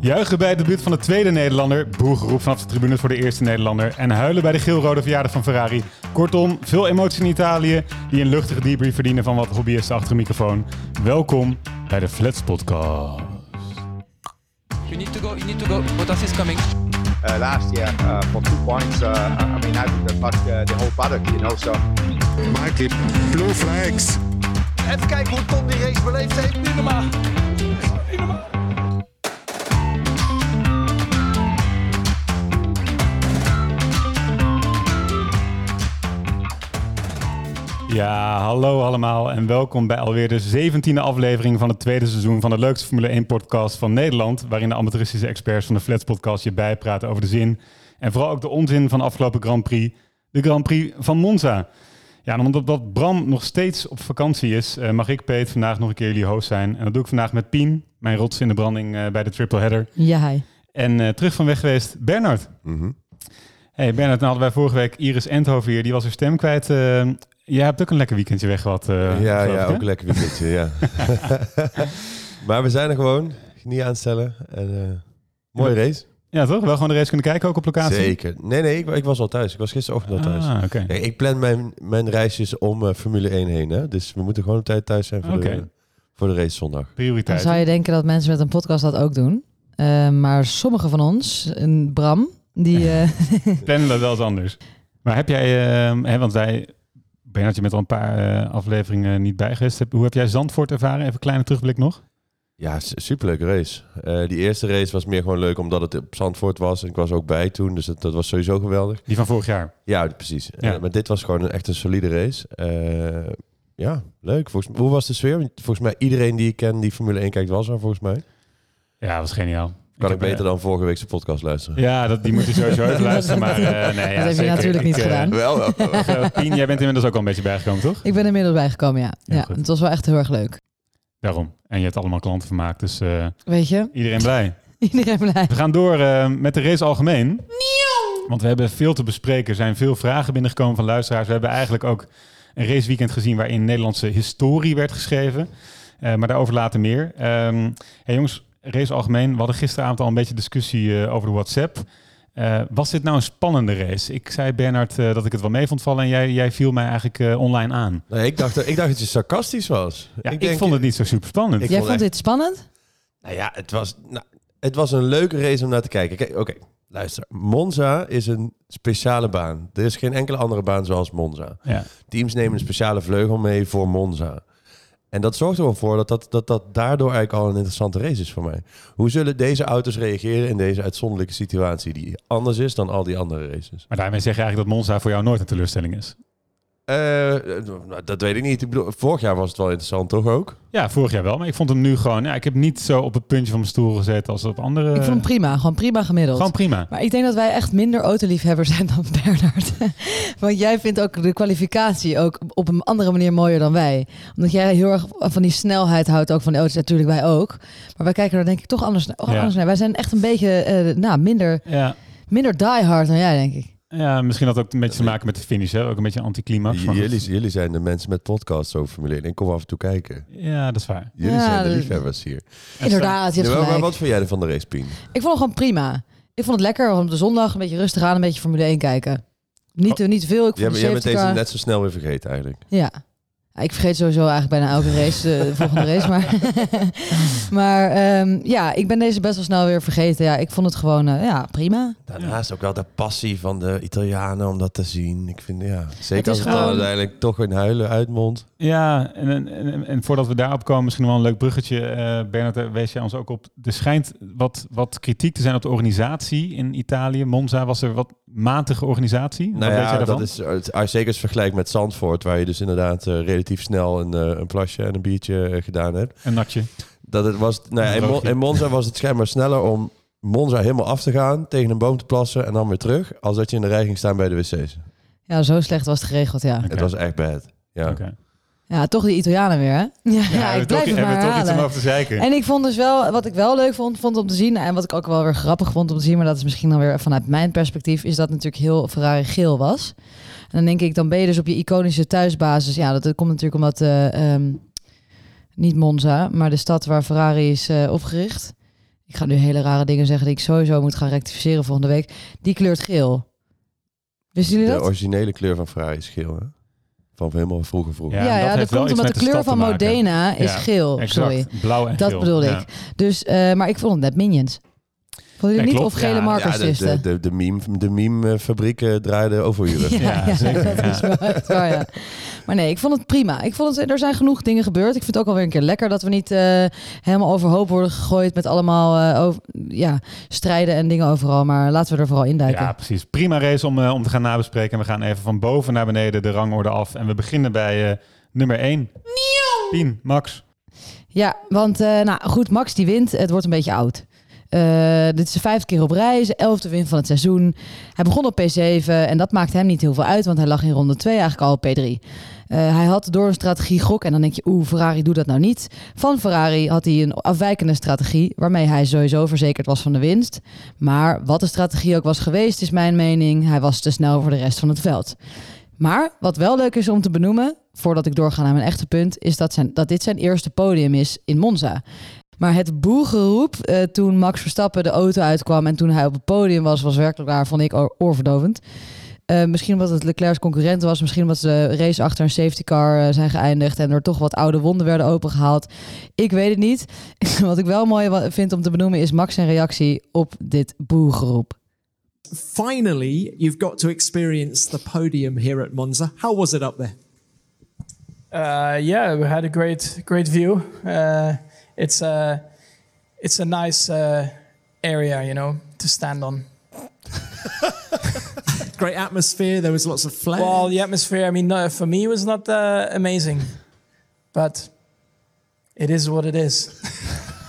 Juichen bij het debuut van de tweede Nederlander, boergeroep vanaf de tribune voor de eerste Nederlander en huilen bij de geelrode verjaardag van Ferrari. Kortom, veel emotie in Italië die een luchtige debrief verdienen van wat hobbyisten achter de microfoon. Welkom bij de Flats Podcast. You need to go, you need to go. Bottas is coming. uh, last year uh, for two points. Uh, I mean, I fucked uh, the whole paddock, you know. So Mikey, blue flags. Even kijken hoe Tom die race beleefd heeft. Niet normaal. Ja, hallo allemaal en welkom bij alweer de zeventiende aflevering van het tweede seizoen van de leukste Formule 1 podcast van Nederland, waarin de amateuristische experts van de Flats podcast je bijpraten over de zin en vooral ook de onzin van de afgelopen Grand Prix, de Grand Prix van Monza. Ja, en omdat dat Bram nog steeds op vakantie is, eh, mag ik, Peet, vandaag nog een keer jullie host zijn. En dat doe ik vandaag met Pien, mijn rots in de branding eh, bij de triple header. Ja, hij. En eh, terug van weg geweest, Bernard. Hey Bernard, nou hadden wij vorige week Iris Endhoven hier, die was haar stem kwijt. Eh, jij hebt ook een lekker weekendje weg gehad. eh, ja, ja, ik, ook een lekker weekendje, ja. maar we zijn er gewoon, niet aanstellen. En, eh, mooie race. Ja, toch? Wel gewoon de race kunnen kijken, ook op locatie? Zeker. Nee, nee, ik, ik was al thuis. Ik was gisterochtend al thuis. Ah, oké. Kijk, ik plan mijn, mijn reisjes om eh, Formule 1 heen. Hè? Dus we moeten gewoon op tijd thuis zijn voor, de, voor de race zondag. Dan Prioriteit. zou je denken dat mensen met een podcast dat ook doen. Eh, maar sommige van ons, een Bram, die... eh, Plannen dat wel eens anders. Maar heb jij, eh, hè, want wij, Bernard, je bent al een paar eh, afleveringen niet bij geweest. Hoe heb jij Zandvoort ervaren? Even een kleine terugblik nog. Ja, superleuke race. Eh, die eerste race was meer gewoon leuk omdat het op Zandvoort was. En ik was ook bij toen, dus dat, dat was sowieso geweldig. Die van vorig jaar. Ja, precies. Ja. Eh, maar dit was gewoon een, echt een solide race. Ja, leuk. Volgens, hoe was de sfeer? Volgens mij iedereen die ik ken die Formule 1 kijkt was er volgens mij. Ja, dat was geniaal. Kan ik, heb, eh, beter dan vorige week zijn podcast luisteren. Ja, dat, die moet je sowieso even luisteren. Maar eh, nee, ja, heb je natuurlijk niet Ik, eh, gedaan. Wel, wel. Pien, jij bent inmiddels ook al een beetje bijgekomen, toch? ik ben inmiddels bijgekomen, ja. Ja, het was wel echt heel erg leuk. Daarom. En je hebt allemaal klanten vermaakt, dus eh, Weet je, iedereen blij. iedereen blij. We gaan door eh, met de race algemeen. Want we hebben veel te bespreken. Er zijn veel vragen binnengekomen van luisteraars. We hebben eigenlijk ook een raceweekend gezien waarin Nederlandse historie werd geschreven. Eh, maar daarover later meer. Ehm hey jongens, race algemeen. We hadden gisteravond al een beetje discussie eh, over de WhatsApp. Eh, was dit nou een spannende race? Ik zei Bernard eh, dat ik het wel mee vond vallen en jij, jij viel mij eigenlijk eh, online aan. Nee, ik, dacht, ik dacht dat je sarcastisch was. Ja, ik, denk- vond het niet zo super spannend. Ik Jij vond vond echt- dit spannend? Nou ja, het was, nou, het was een leuke race om naar te kijken. Kijk, Oké, luister. Monza is een speciale baan. Er is geen enkele andere baan zoals Monza. Ja. Teams nemen een speciale vleugel mee voor Monza. En dat zorgt er wel voor dat dat, dat dat daardoor eigenlijk al een interessante race is voor mij. Hoe zullen deze auto's reageren in deze uitzonderlijke situatie die anders is dan al die andere races? Maar daarmee zeg je eigenlijk dat Monza voor jou nooit een teleurstelling is. Eh, nou, dat weet ik niet. Ik bedoel, vorig jaar was het wel interessant, toch ook? Ja, vorig jaar wel. Maar ik vond hem nu gewoon... Ja, ik heb niet zo op het puntje van mijn stoel gezeten als op andere... ik vond hem prima, gewoon prima gemiddeld. Gewoon prima. Maar ik denk dat wij echt minder autoliefhebbers zijn dan Bernard. Want jij vindt ook de kwalificatie ook op een andere manier mooier dan wij. Omdat jij heel erg van die snelheid houdt, ook van de auto's. Natuurlijk wij ook. Maar wij kijken er denk ik toch anders, naar- Ja. anders naar. Wij zijn echt een beetje eh, nou, minder, Ja. minder diehard dan jij, denk ik. Ja, misschien had het ook een beetje te maken met de finish. Hè? Ook een beetje anticlimax. goed. Jullie, jullie zijn de mensen met podcasts over Formule 1. Ik kom af en toe kijken. Ja, dat is waar. Jullie Ja, zijn de liefhebbers hier. Inderdaad, je hebt maar, wat vond jij ervan de race, Pien? Ik vond het gewoon prima. Ik vond het lekker om op de zondag een beetje rustig aan, een beetje Formule 1 kijken. Niet, te niet veel. Ik Jij, vond de jij bent deze net zo snel weer vergeten eigenlijk. Ja. Ik vergeet sowieso eigenlijk bijna elke race, eh, de volgende race. Maar, maar ehm, ja, ik ben deze best wel snel weer vergeten. Ja, ik vond het gewoon eh, ja, prima. Daarnaast ook wel de passie van de Italianen om dat te zien. Ik vind, ja, zeker is als het dan gewoon- uiteindelijk toch een huilen uitmondt. Ja, en, en, en, en voordat we daarop komen, misschien wel een leuk bruggetje. eh Bernard, wees jij ons ook op. Er schijnt wat, wat kritiek te zijn op de organisatie in Italië. Monza was er wat matige organisatie. Nou ja, dat is het- als zeker als vergelijk met Zandvoort, waar je dus inderdaad eh, relatief snel een, eh, een plasje en een biertje eh, gedaan hebt. Een natje. Dat het was, nou ja, in, Mon- droogje. in Monza was het schijnbaar sneller om Monza helemaal af te gaan, tegen een boom te plassen en dan weer terug, als dat je in de rij ging staan bij de wc's. Ja, zo slecht was het geregeld, ja. Het was echt bad. Ja. Oké. Ja, toch die Italianen weer, hè? Ja, ik toch, blijf het hebben maar toch iets om over te zeiken. En ik vond dus wel, wat ik wel leuk vond, vond om te zien, en wat ik ook wel weer grappig vond om te zien, maar dat is misschien dan weer vanuit mijn perspectief, is dat natuurlijk heel Ferrari geel was. En dan denk ik, dan ben je dus op je iconische thuisbasis. Ja, dat, dat komt natuurlijk omdat, eh, ehm, niet Monza, maar de stad waar Ferrari is eh, opgericht. ik ga nu hele rare dingen zeggen die ik sowieso moet gaan rectificeren volgende week. Die kleurt geel. Wisten jullie De dat? originele kleur van Ferrari is geel, hè? Van helemaal vroeger vroeger. Ja, Ja, ja, dat wel komt omdat met de de kleur van. Modena is Ja, geel. Exact. Sorry. Blauw en Dat geel. Ja. ik. Dus, eh, maar ik vond het net Minions. Vonden jullie Ja, niet? klopt. Of gele Ja, markers Ja, de, de, de, de meme, de meme fabrieken draaiden overuren. Ja, zeker, dat ja. is wel echt waar, ja. Maar nee, ik vond het prima. Ik vond het, er zijn genoeg dingen gebeurd. Ik vind het ook alweer een keer lekker dat we niet eh, helemaal overhoop worden gegooid met allemaal eh, over, ja, strijden en dingen overal. Maar laten we er vooral induiken. Ja, precies. Prima race om, eh, om te gaan nabespreken. En we gaan even van boven naar beneden de rangorde af. En we beginnen bij eh, nummer 1. Pien, Max. Ja, want eh, nou goed, Max die wint. Het wordt een beetje oud. Eh, dit is de vijfde keer op rij, zijn elfde win van het seizoen. Hij begon op P7 en dat maakte hem niet heel veel uit, want hij lag in ronde 2 eigenlijk al op P3. Eh, hij had door een strategie gok en dan denk je, oeh, Ferrari doet dat nou niet. Van Ferrari had hij een afwijkende strategie, waarmee hij sowieso verzekerd was van de winst. Maar wat de strategie ook was geweest, is mijn mening, hij was te snel voor de rest van het veld. Maar wat wel leuk is om te benoemen, voordat ik doorga naar mijn echte punt, is dat, zijn, dat dit zijn eerste podium is in Monza. Maar het boegeroep eh, toen Max Verstappen de auto uitkwam en toen hij op het podium was, was werkelijk waar, vond ik oor- oorverdovend. Eh, misschien omdat het Leclerc's concurrent was, misschien omdat ze de race achter een safety car eh, zijn geëindigd en er toch wat oude wonden werden opengehaald. Ik weet het niet. wat ik wel mooi vind om te benoemen is Max zijn reactie op dit boegeroep. finally you've got to experience the podium here at Monza. How was it up there? Uh, yeah, we had a great great view. Uh, it's a it's a nice uh, area, you know, to stand on. Great atmosphere. There was lots of flair. Well, the atmosphere, I mean, no, for me, was not uh, amazing, but it is what it is.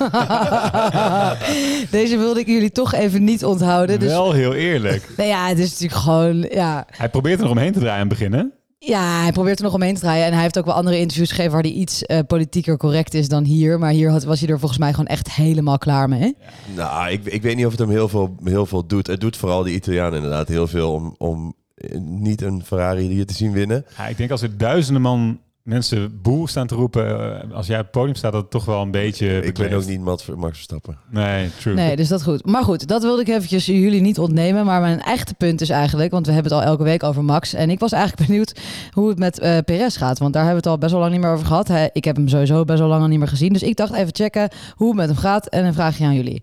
Deze wilde ik jullie toch even niet onthouden. Dus, Wel heel eerlijk. nou ja, het is natuurlijk gewoon, ja, Hij probeert er nog omheen te draaien aan het begin, hè? Ja, hij probeert er nog omheen te draaien. En hij heeft ook wel andere interviews gegeven waar hij iets eh, politieker correct is dan hier. Maar hier had, was hij er volgens mij gewoon echt helemaal klaar mee. Nou, ik, ik weet niet of het hem heel veel, heel veel doet. Het doet vooral die Italiaan inderdaad heel veel om, om eh, niet een Ferrari hier te zien winnen. Ja, ik denk als er duizenden man mensen boe staan te roepen, eh, als jij op het podium staat, dat toch wel een beetje Ik ben ook niet Max Max Verstappen. Nee, true. Nee, dus dat goed. Maar goed, dat wilde ik eventjes jullie niet ontnemen. Maar mijn echte punt is eigenlijk, want we hebben het al elke week over Max. En ik was eigenlijk benieuwd hoe het met eh Perez gaat. Want daar hebben we het al best wel lang niet meer over gehad. Hij- ik heb hem sowieso best wel lang al niet meer gezien. Dus ik dacht even checken hoe het met hem gaat. En een vraagje aan jullie.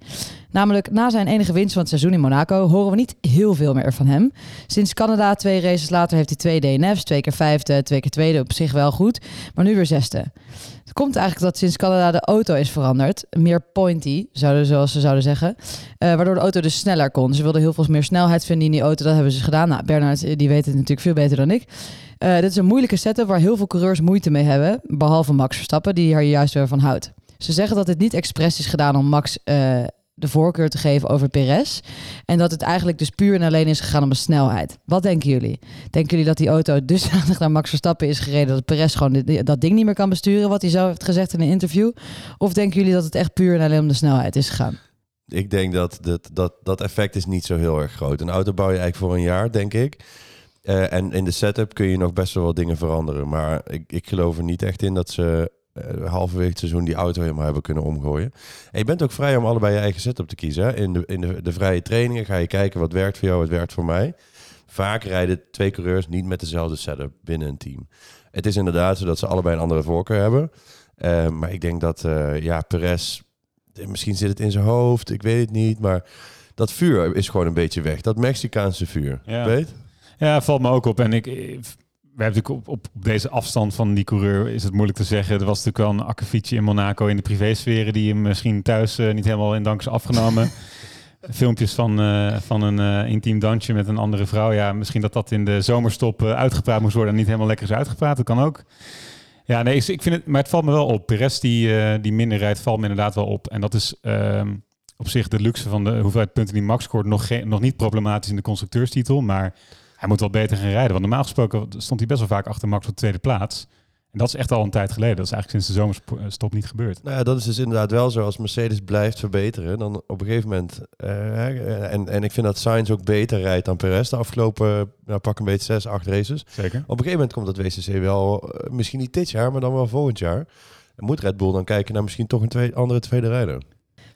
Namelijk, na zijn enige winst van het seizoen in Monaco horen we niet heel veel meer van hem. Sinds Canada, twee races later, heeft hij twee DNF's. Twee keer vijfde, twee keer tweede, op zich wel goed. Maar nu weer zesde. Het komt eigenlijk dat sinds Canada de auto is veranderd. Meer pointy, zouden, zoals ze zouden zeggen. Eh, waardoor de auto dus sneller kon. Ze wilden heel veel meer snelheid vinden in die auto. Dat hebben ze gedaan. Nou, Bernard, eh, die weet het natuurlijk veel beter dan ik. Eh, dit is een moeilijke setup waar heel veel coureurs moeite mee hebben. Behalve Max Verstappen, die er juist weer van houdt. Ze zeggen dat dit niet expres is gedaan om Max de voorkeur te geven over Perez. En dat het eigenlijk dus puur en alleen is gegaan om de snelheid. Wat denken jullie? Denken jullie dat die auto dusdanig naar Max Verstappen is gereden... dat Perez gewoon dat ding niet meer kan besturen... wat hij zo heeft gezegd in een interview? Of denken jullie dat het echt puur en alleen om de snelheid is gegaan? Ik denk dat dat, dat dat effect is niet zo heel erg groot. Een auto bouw je eigenlijk voor een jaar, denk ik. Eh, en in de setup kun je nog best wel wat dingen veranderen. Maar ik, ik geloof er niet echt in dat ze halverwege het seizoen die auto helemaal hebben kunnen omgooien. En je bent ook vrij om allebei je eigen setup te kiezen. Hè? In, de, in de, de vrije trainingen ga je kijken wat werkt voor jou, wat werkt voor mij. Vaak rijden twee coureurs niet met dezelfde setup binnen een team. Het is inderdaad zo dat ze allebei een andere voorkeur hebben. Eh, maar ik denk dat eh, ja, Perez, eh, misschien zit het in zijn hoofd, ik weet het niet. Maar dat vuur is gewoon een beetje weg. Dat Mexicaanse vuur. Ja. Weet? Ja, valt me ook op. En ik, we hebben natuurlijk op, op, deze afstand van die coureur is het moeilijk te zeggen. Er was natuurlijk wel een akkefietje in Monaco in de privésferen die hem misschien thuis eh, niet helemaal in dank is afgenomen. Filmpjes van, eh, van een eh, intiem dansje met een andere vrouw. Ja, misschien dat dat in de zomerstop uitgepraat moest worden en niet helemaal lekker is uitgepraat. Dat kan ook. Ja, nee, ik vind het, maar het valt me wel op. Perez die, eh, die minder rijdt, valt me inderdaad wel op. En dat is ehm, op zich de luxe van de hoeveelheid punten die Max scoort nog, geen, nog niet problematisch in de constructeurstitel. Maar hij moet wel beter gaan rijden. Want normaal gesproken stond hij best wel vaak achter Max op de tweede plaats. En dat is echt al een tijd geleden. Dat is eigenlijk sinds de zomerstop niet gebeurd. Nou ja, dat is dus inderdaad wel zo. Als Mercedes blijft verbeteren, dan op een gegeven moment... eh, en, en ik vind dat Sainz ook beter rijdt dan Perez de afgelopen, nou, pak een beetje zes, acht races. Zeker. Op een gegeven moment komt dat WCC wel, eh, misschien niet dit jaar, maar dan wel volgend jaar. En moet Red Bull dan kijken naar misschien toch een twee, andere tweede rijder?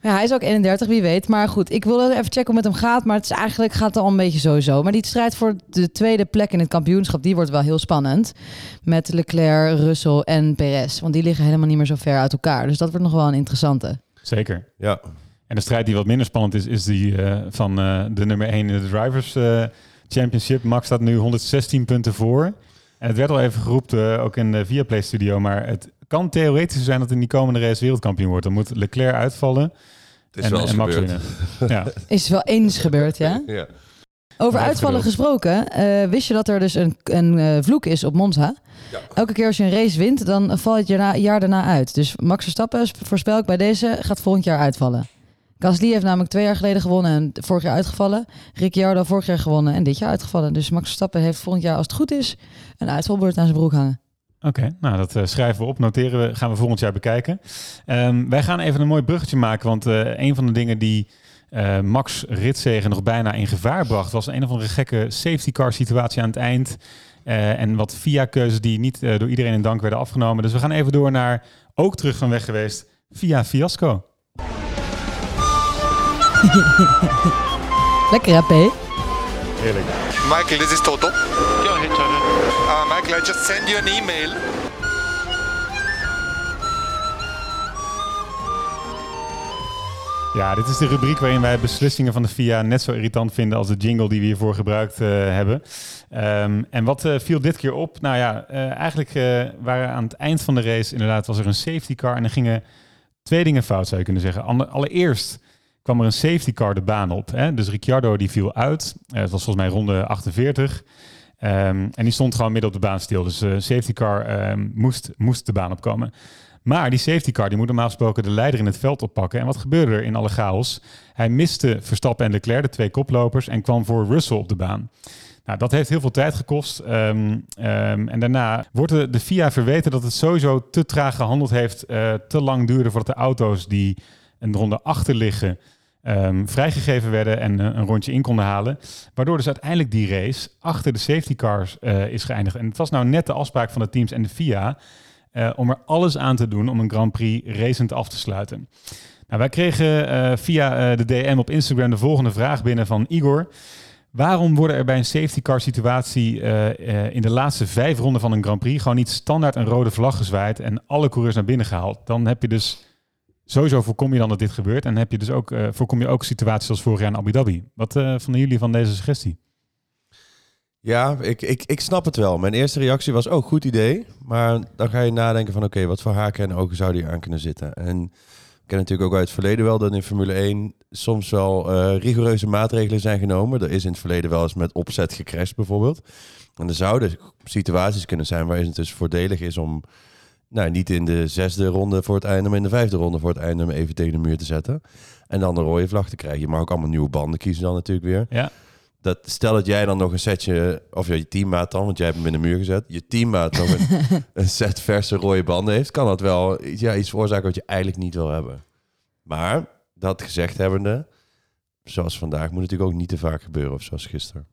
Ja, hij is ook 31, wie weet. Maar goed, ik wil even checken hoe het met hem gaat. Maar het is eigenlijk gaat het al een beetje sowieso. Maar die strijd voor de tweede plek in het kampioenschap, die wordt wel heel spannend. Met Leclerc, Russell en Perez. Want die liggen helemaal niet meer zo ver uit elkaar. Dus dat wordt nog wel een interessante. Zeker. Ja. En de strijd die wat minder spannend is, is die eh, van eh, de nummer 1 in de Drivers eh, Championship. Max staat nu 116 punten voor. En het werd al even geroepen, ook in de Viaplay Studio. Maar het kan theoretisch zijn dat in die komende race wereldkampioen wordt. Dan moet Leclerc uitvallen Het is en, wel eens en Max gebeurd. winnen. Ja. Is wel eens gebeurd, ja? Ja. Over uitvallen gesproken, eh, wist je dat er dus een, een eh, vloek is op Monza? Ja. Elke keer als je een race wint, dan valt het jaar, jaar daarna uit. Dus Max Verstappen, sp- voorspel ik bij deze, gaat volgend jaar uitvallen. Gasly heeft namelijk twee jaar geleden gewonnen en vorig jaar uitgevallen. Ricciardo vorig jaar gewonnen en dit jaar uitgevallen. Dus Max Verstappen heeft volgend jaar, als het goed is, een uitvalbeurt aan zijn broek hangen. Oké, nou dat eh, schrijven we op, noteren we, gaan we volgend jaar bekijken. Ehm, wij gaan even een mooi bruggetje maken, want eh, een van de dingen die eh, Max Ritzegen nog bijna in gevaar bracht, was een of andere gekke safety car situatie aan het eind. Eh, en wat via keuzes die niet door iedereen in dank werden afgenomen. Dus we gaan even door naar, ook terug van weg geweest, via fiasco. Lekker hè, P? Heerlijk. Michael, this is ahead, Toto. Uh, Michael, I just sent you an email. Ja, dit is de rubriek waarin wij beslissingen van de FIA net zo irritant vinden als de jingle die we hiervoor gebruikt eh, hebben. Ehm, en wat eh, viel dit keer op? Nou ja, eh, eigenlijk waren aan het eind van de race inderdaad was er een safety car en er gingen twee dingen fout zou je kunnen zeggen. Alle- Allereerst kwam er een safety car de baan op. Hè? Dus Ricciardo die viel uit. Het was volgens mij ronde 48. Ehm, en die stond gewoon midden op de baan stil. Dus de safety car ehm, moest, moest de baan opkomen. Maar die safety car die moet normaal gesproken de leider in het veld oppakken. En wat gebeurde er in alle chaos? Hij miste Verstappen en Leclerc, de twee koplopers, en kwam voor Russell op de baan. Nou, dat heeft heel veel tijd gekost. Ehm, en daarna wordt de, de FIA verweten dat het sowieso te traag gehandeld heeft. eh, te lang duurde voordat de auto's die een ronde achter liggen ehm, vrijgegeven werden en eh, een rondje in konden halen. Waardoor dus uiteindelijk die race achter de safety cars eh, is geëindigd. En het was nou net de afspraak van de teams en de FIA eh, om er alles aan te doen om een Grand Prix racend af te sluiten. Nou, wij kregen via de DM op Instagram de volgende vraag binnen van Igor. Waarom worden er bij een safety car situatie in de laatste vijf ronden van een Grand Prix gewoon niet standaard een rode vlag gezwaaid en alle coureurs naar binnen gehaald? Dan heb je dus sowieso voorkom je dan dat dit gebeurt en heb je dus ook eh, voorkom je ook situaties zoals vorig jaar in Abu Dhabi. Wat eh, vonden jullie van deze suggestie? Ja, ik, ik, ik snap het wel. Mijn eerste reactie was, oh, goed idee. Maar dan ga je nadenken van, oké, wat voor haken en ogen zou die aan kunnen zitten? En ik ken natuurlijk ook uit het verleden wel dat in Formule 1 soms wel eh, rigoureuze maatregelen zijn genomen. Er is in het verleden wel eens met opzet gecrashed bijvoorbeeld. En er zouden situaties kunnen zijn waarin het dus voordelig is om nou, niet in de zesde ronde voor het einde, maar in de vijfde ronde voor het einde hem even tegen de muur te zetten. En dan een rode vlag te krijgen. Je mag ook allemaal nieuwe banden kiezen dan natuurlijk weer. Ja. Dat, stel dat jij dan nog een setje, of ja, je teammaat dan, want jij hebt hem in de muur gezet. Je teammaat nog een, een set verse rode banden heeft, kan dat wel ja, iets veroorzaken wat je eigenlijk niet wil hebben. Maar, dat gezegd hebbende, zoals vandaag, moet het natuurlijk ook niet te vaak gebeuren, of zoals gisteren.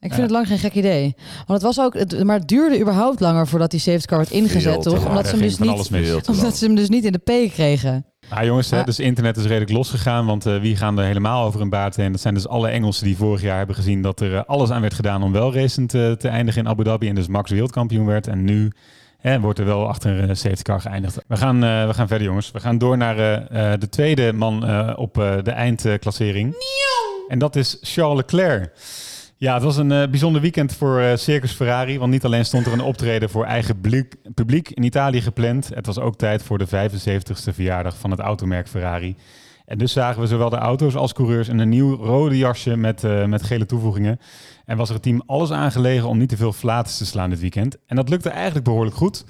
Ik vind het lang geen gek idee. Want het was ook, het, maar het duurde überhaupt langer voordat die safety car werd ingezet, toch? lang. Omdat ze, hem dus niet, omdat ze hem dus niet in de P kregen. Ah, jongens, hè, dus internet is redelijk losgegaan, want eh, wie gaan er helemaal over een baard heen? Dat zijn dus alle Engelsen die vorig jaar hebben gezien dat er eh, alles aan werd gedaan om wel racend eh, te eindigen in Abu Dhabi en dus Max wereldkampioen werd. En nu hè, wordt er wel achter een safety car geëindigd. We gaan, eh, we gaan verder, jongens. We gaan door naar eh, eh, de tweede man eh, op eh, de eindklassering. En dat is Charles Leclerc. Ja, het was een eh, bijzonder weekend voor eh, Circus Ferrari. Want niet alleen stond er een optreden voor eigen publiek, in Italië gepland. Het was ook tijd voor de 75ste verjaardag van het automerk Ferrari. En dus zagen we zowel de auto's als coureurs in een nieuw rode jasje met, eh, met gele toevoegingen. En was er het team alles aangelegen om niet te veel flaters te slaan dit weekend. En dat lukte eigenlijk behoorlijk goed.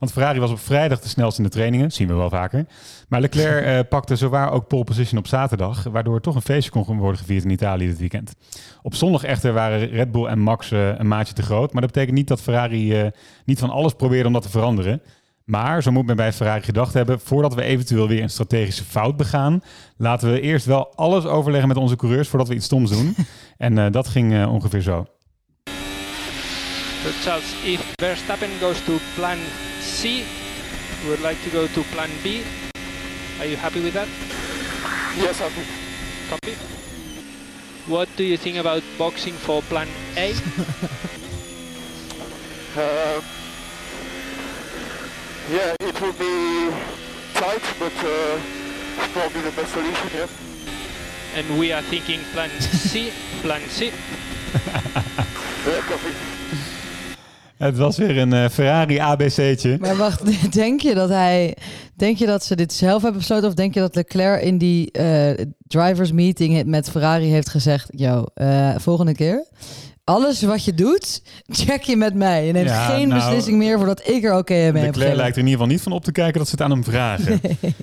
Want Ferrari was op vrijdag de snelste in de trainingen, zien we wel vaker. Maar Leclerc eh, pakte zowaar ook pole position op zaterdag, waardoor er toch een feestje kon worden gevierd in Italië dit weekend. Op zondag echter waren Red Bull en Max eh, een maatje te groot. Maar dat betekent niet dat Ferrari eh, niet van alles probeerde om dat te veranderen. Maar, zo moet men bij Ferrari gedacht hebben, voordat we eventueel weer een strategische fout begaan, laten we eerst wel alles overleggen met onze coureurs voordat we iets stoms doen. en eh, dat ging ongeveer zo. So Charles, if Verstappen goes to plan C, we would like to go to plan B. Are you happy with that? Yes, copy. Copy. What do you think about boxing for plan A? Uh, yeah, it will be tight, but uh, it's probably the best solution, yeah. and we are thinking plan C, plan C. Het was weer een eh, Ferrari ABC'tje. Maar wacht, denk je dat hij... Denk je dat ze dit zelf hebben besloten? Of denk je dat Leclerc in die eh, drivers meeting met Ferrari heeft gezegd... Yo, eh, volgende keer... Alles wat je doet, check je met mij. Je neemt Ja, geen nou, beslissing meer voordat ik er oké mee heb Leclerc lijkt er in ieder geval niet van op te kijken dat ze het aan hem vragen.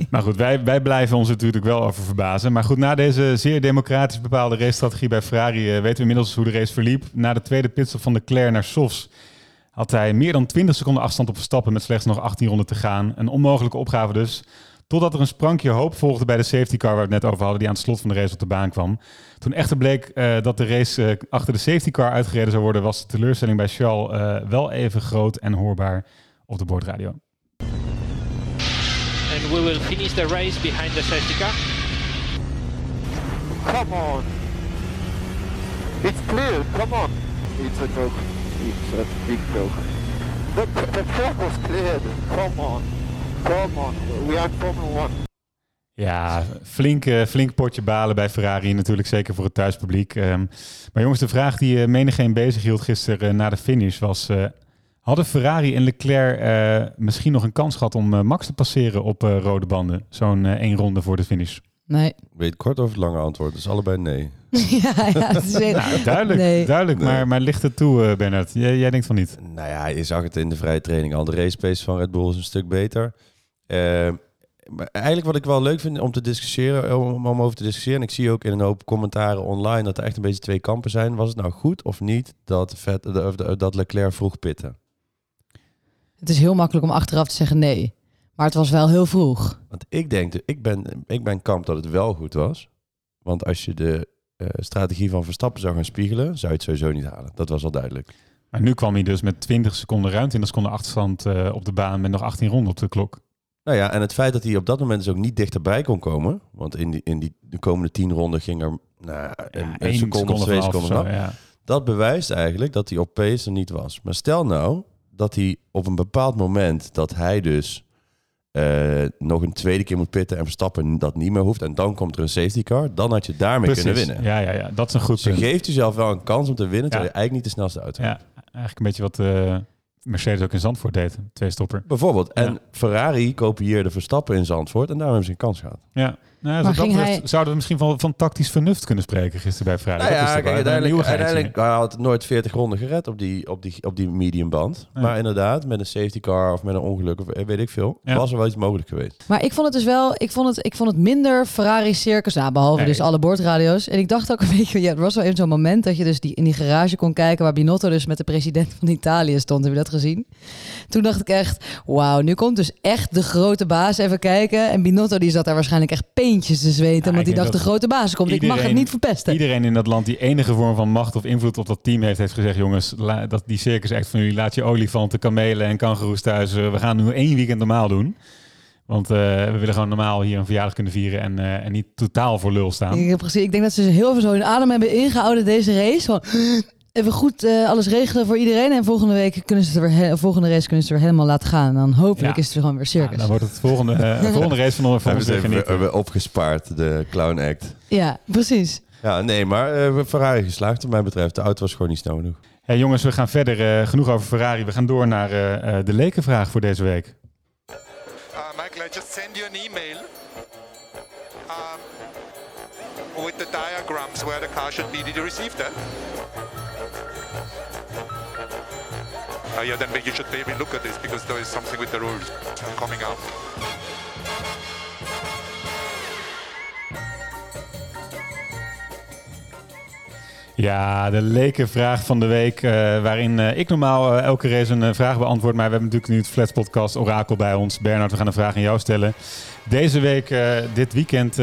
Maar goed, wij, wij blijven ons natuurlijk wel over verbazen. Maar goed, na deze zeer democratisch bepaalde racestrategie bij Ferrari... weten we inmiddels hoe de race verliep. Na de tweede pitstop van Leclerc naar Sofs... had hij meer dan 20 seconden afstand op Verstappen... met slechts nog 18 ronden te gaan. Een onmogelijke opgave dus. Totdat er een sprankje hoop volgde bij de safety car... waar we het net over hadden, die aan het slot van de race op de baan kwam. Toen echter bleek eh, dat de race eh, achter de safety car uitgereden zou worden... was de teleurstelling bij Charles eh, wel even groot en hoorbaar op de boordradio. And we will finish the race behind the safety car. Come on. It's clear, come on. It's a joke. It's a big joke. The, the track was cleared. Come on. Come on. We are Formula 1. Ja, flink, eh, flink potje balen bij Ferrari. Natuurlijk zeker voor het thuispubliek. Ehm, maar jongens, de vraag die uh, menigeen bezig hield gisteren eh, na de finish was... eh, hadden Ferrari en Leclerc eh, misschien nog een kans gehad om Max te passeren op eh, rode banden? Zo'n eh, één ronde voor de finish. Nee. Weet kort of het lange antwoord? Dus allebei nee. ja, ja, het is weer- Nou, duidelijk, Nee. duidelijk maar, maar ligt het toe, eh, Bernard? Jij, jij denkt van niet. Nou ja, je zag het in de vrije training al. De race pace van Red Bull is een stuk beter. Eh, maar eigenlijk wat ik wel leuk vind om te discussiëren, om, om over te discussiëren, en ik zie ook in een hoop commentaren online dat er echt een beetje twee kampen zijn. Was het nou goed of niet dat, Vet, dat Leclerc vroeg pitten? Het is heel makkelijk om achteraf te zeggen nee. Maar het was wel heel vroeg. Want ik denk, de- ik ben, ik ben kamp dat het wel goed was. Want als je de strategie van Verstappen zou gaan spiegelen, zou je het sowieso niet halen. Dat was al duidelijk. Maar nu kwam hij dus met 20 seconden ruim, 20 seconden achterstand eh, op de baan met nog 18 ronden op de klok. Nou ja, en het feit dat hij op dat moment dus ook niet dichterbij kon komen. Want in, die, in die, de komende tien ronden ging er nou, een, een één seconde of seconde twee seconden zo, ja. Dat bewijst eigenlijk dat hij op pace er niet was. Maar stel nou dat hij op een bepaald moment dat hij dus eh, nog een tweede keer moet pitten en Verstappen dat niet meer hoeft. En dan komt er een safety car. Dan had je daarmee Precies. kunnen winnen. Ja, ja, ja, dat is een goed Dus je punt. geeft jezelf wel een kans om te winnen, terwijl je eigenlijk niet de snelste auto hebt. Ja, eigenlijk een beetje wat eh, Mercedes ook in Zandvoort deed. Twee stopper. Bijvoorbeeld. En. Ferrari kopieerde Verstappen in Zandvoort en daarom hebben ze een kans gehad. Ja. Nou, Maar dat hij- zouden we misschien van, van tactisch vernuft kunnen spreken gisteren bij Vrijdag. Nou dat is ja, kijk, uiteindelijk, uiteindelijk hij had nooit 40 ronden gered op die, op die, op die medium band. Ja. Maar inderdaad, met een safety car of met een ongeluk of weet ik veel, Ja. was er wel iets mogelijk geweest. Maar ik vond het dus wel, ik vond het, ik vond het minder Ferrari circus, nou, behalve Nee. dus alle boordradio's. En ik dacht ook een beetje, ja, er was wel even zo'n moment dat je dus die, in die garage kon kijken waar Binotto dus met de president van Italië stond. Heb je dat gezien? Toen dacht ik echt, wauw, nu komt dus echt de grote baas even kijken. En Binotto die zat daar waarschijnlijk echt te zweten, Ja, want ik die dacht de grote baas komt. ik mag het niet verpesten. Iedereen in dat land die enige vorm van macht of invloed op dat team heeft, heeft gezegd: jongens, la- dat die circus echt van jullie, laat je olifanten, kamelen en kangoeroes thuis. eh, we gaan nu één weekend normaal doen. Want eh, we willen gewoon normaal hier een verjaardag kunnen vieren en, eh, en niet totaal voor lul staan. Ik, heb gezien, ik denk dat ze heel veel zo hun adem hebben ingehouden deze race. Van, even goed eh, alles regelen voor iedereen. En volgende week kunnen ze het weer, he- volgende race kunnen ze het weer helemaal laten gaan. En dan hopelijk Ja. is het er gewoon weer Ja, circus. dan wordt het volgende, eh, de volgende race van, ons weer genieten. hebben opgespaard, de clown act. Ja, precies. Ja, nee, maar eh Ferrari geslaagd wat mij betreft. De auto was gewoon niet snel genoeg. Hey, jongens, we gaan verder. eh, genoeg over Ferrari. We gaan door naar eh, eh, de lekenvraag voor deze week. Uh, Michael, I just send you an email um, with the diagrams where the car should be. Did you receive that? Uh, yeah, then you should maybe look at this because there is something with the rules coming. Ja, de lekenvraag van de week. eh, waarin eh, ik normaal eh, elke race een vraag beantwoord. Maar we hebben natuurlijk nu het Flats Podcast Orakel bij ons. Bernard, we gaan een vraag aan jou stellen. Deze week, dit weekend,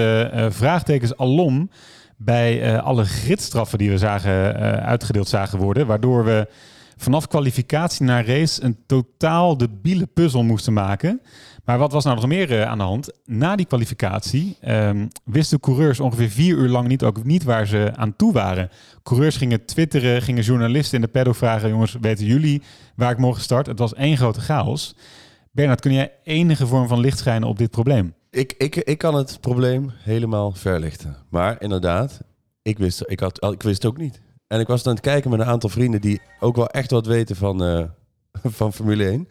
vraagtekens alom bij alle gridstraffen die we zagen, uitgedeeld zagen worden. Waardoor we vanaf kwalificatie naar race een totaal debiele puzzel moesten maken. Maar wat was nou nog meer eh, aan de hand? Na die kwalificatie ehm, wisten coureurs ongeveer vier uur lang niet, ook niet waar ze aan toe waren. Coureurs gingen twitteren, gingen journalisten in de paddock vragen... jongens, weten jullie waar ik morgen start? Het was één grote chaos. Bernard, kun jij enige vorm van licht schijnen op dit probleem? Ik, ik, ik kan het probleem helemaal verlichten. Maar inderdaad, ik wist, ik, had, ik wist het ook niet. En ik was aan het kijken met een aantal vrienden die ook wel echt wat weten van, eh, van Formule 1.